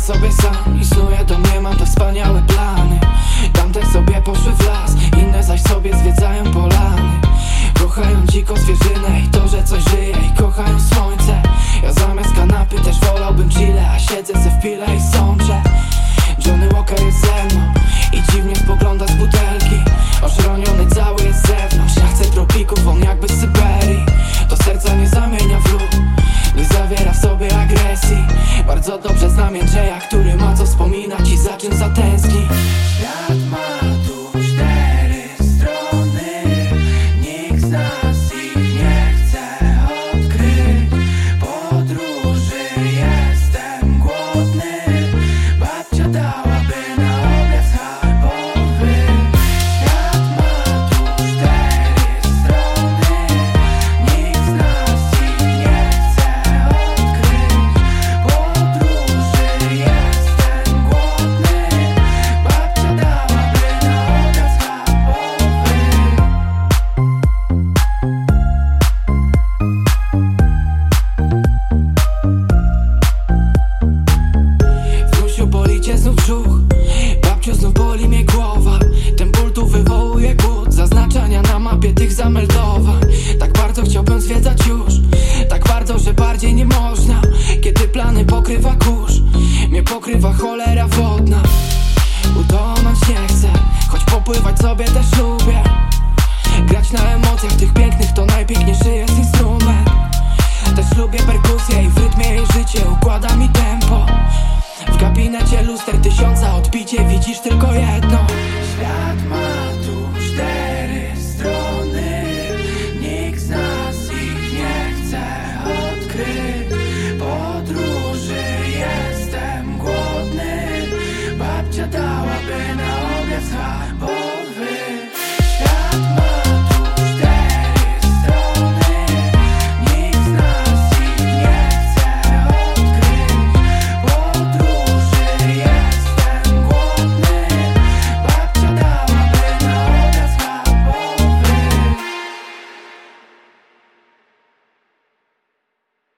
sobie sam i snuję do mnie mam te wspaniałe plany. Tamte sobie poszły w las, inne zaś sobie zwiedzają polany. Kochają dziką zwierzynę i to, że coś żyje i kochają słońce. Ja zamiast kanapy też wolałbym chile, a siedzę se w pile i sączę. Johnny Walker jest Jędrzeja, który ma co wspominać i za czym zatęskni. Świat ma bardziej nie można Kiedy plany pokrywa kurz. Mnie pokrywa cholera in all the time.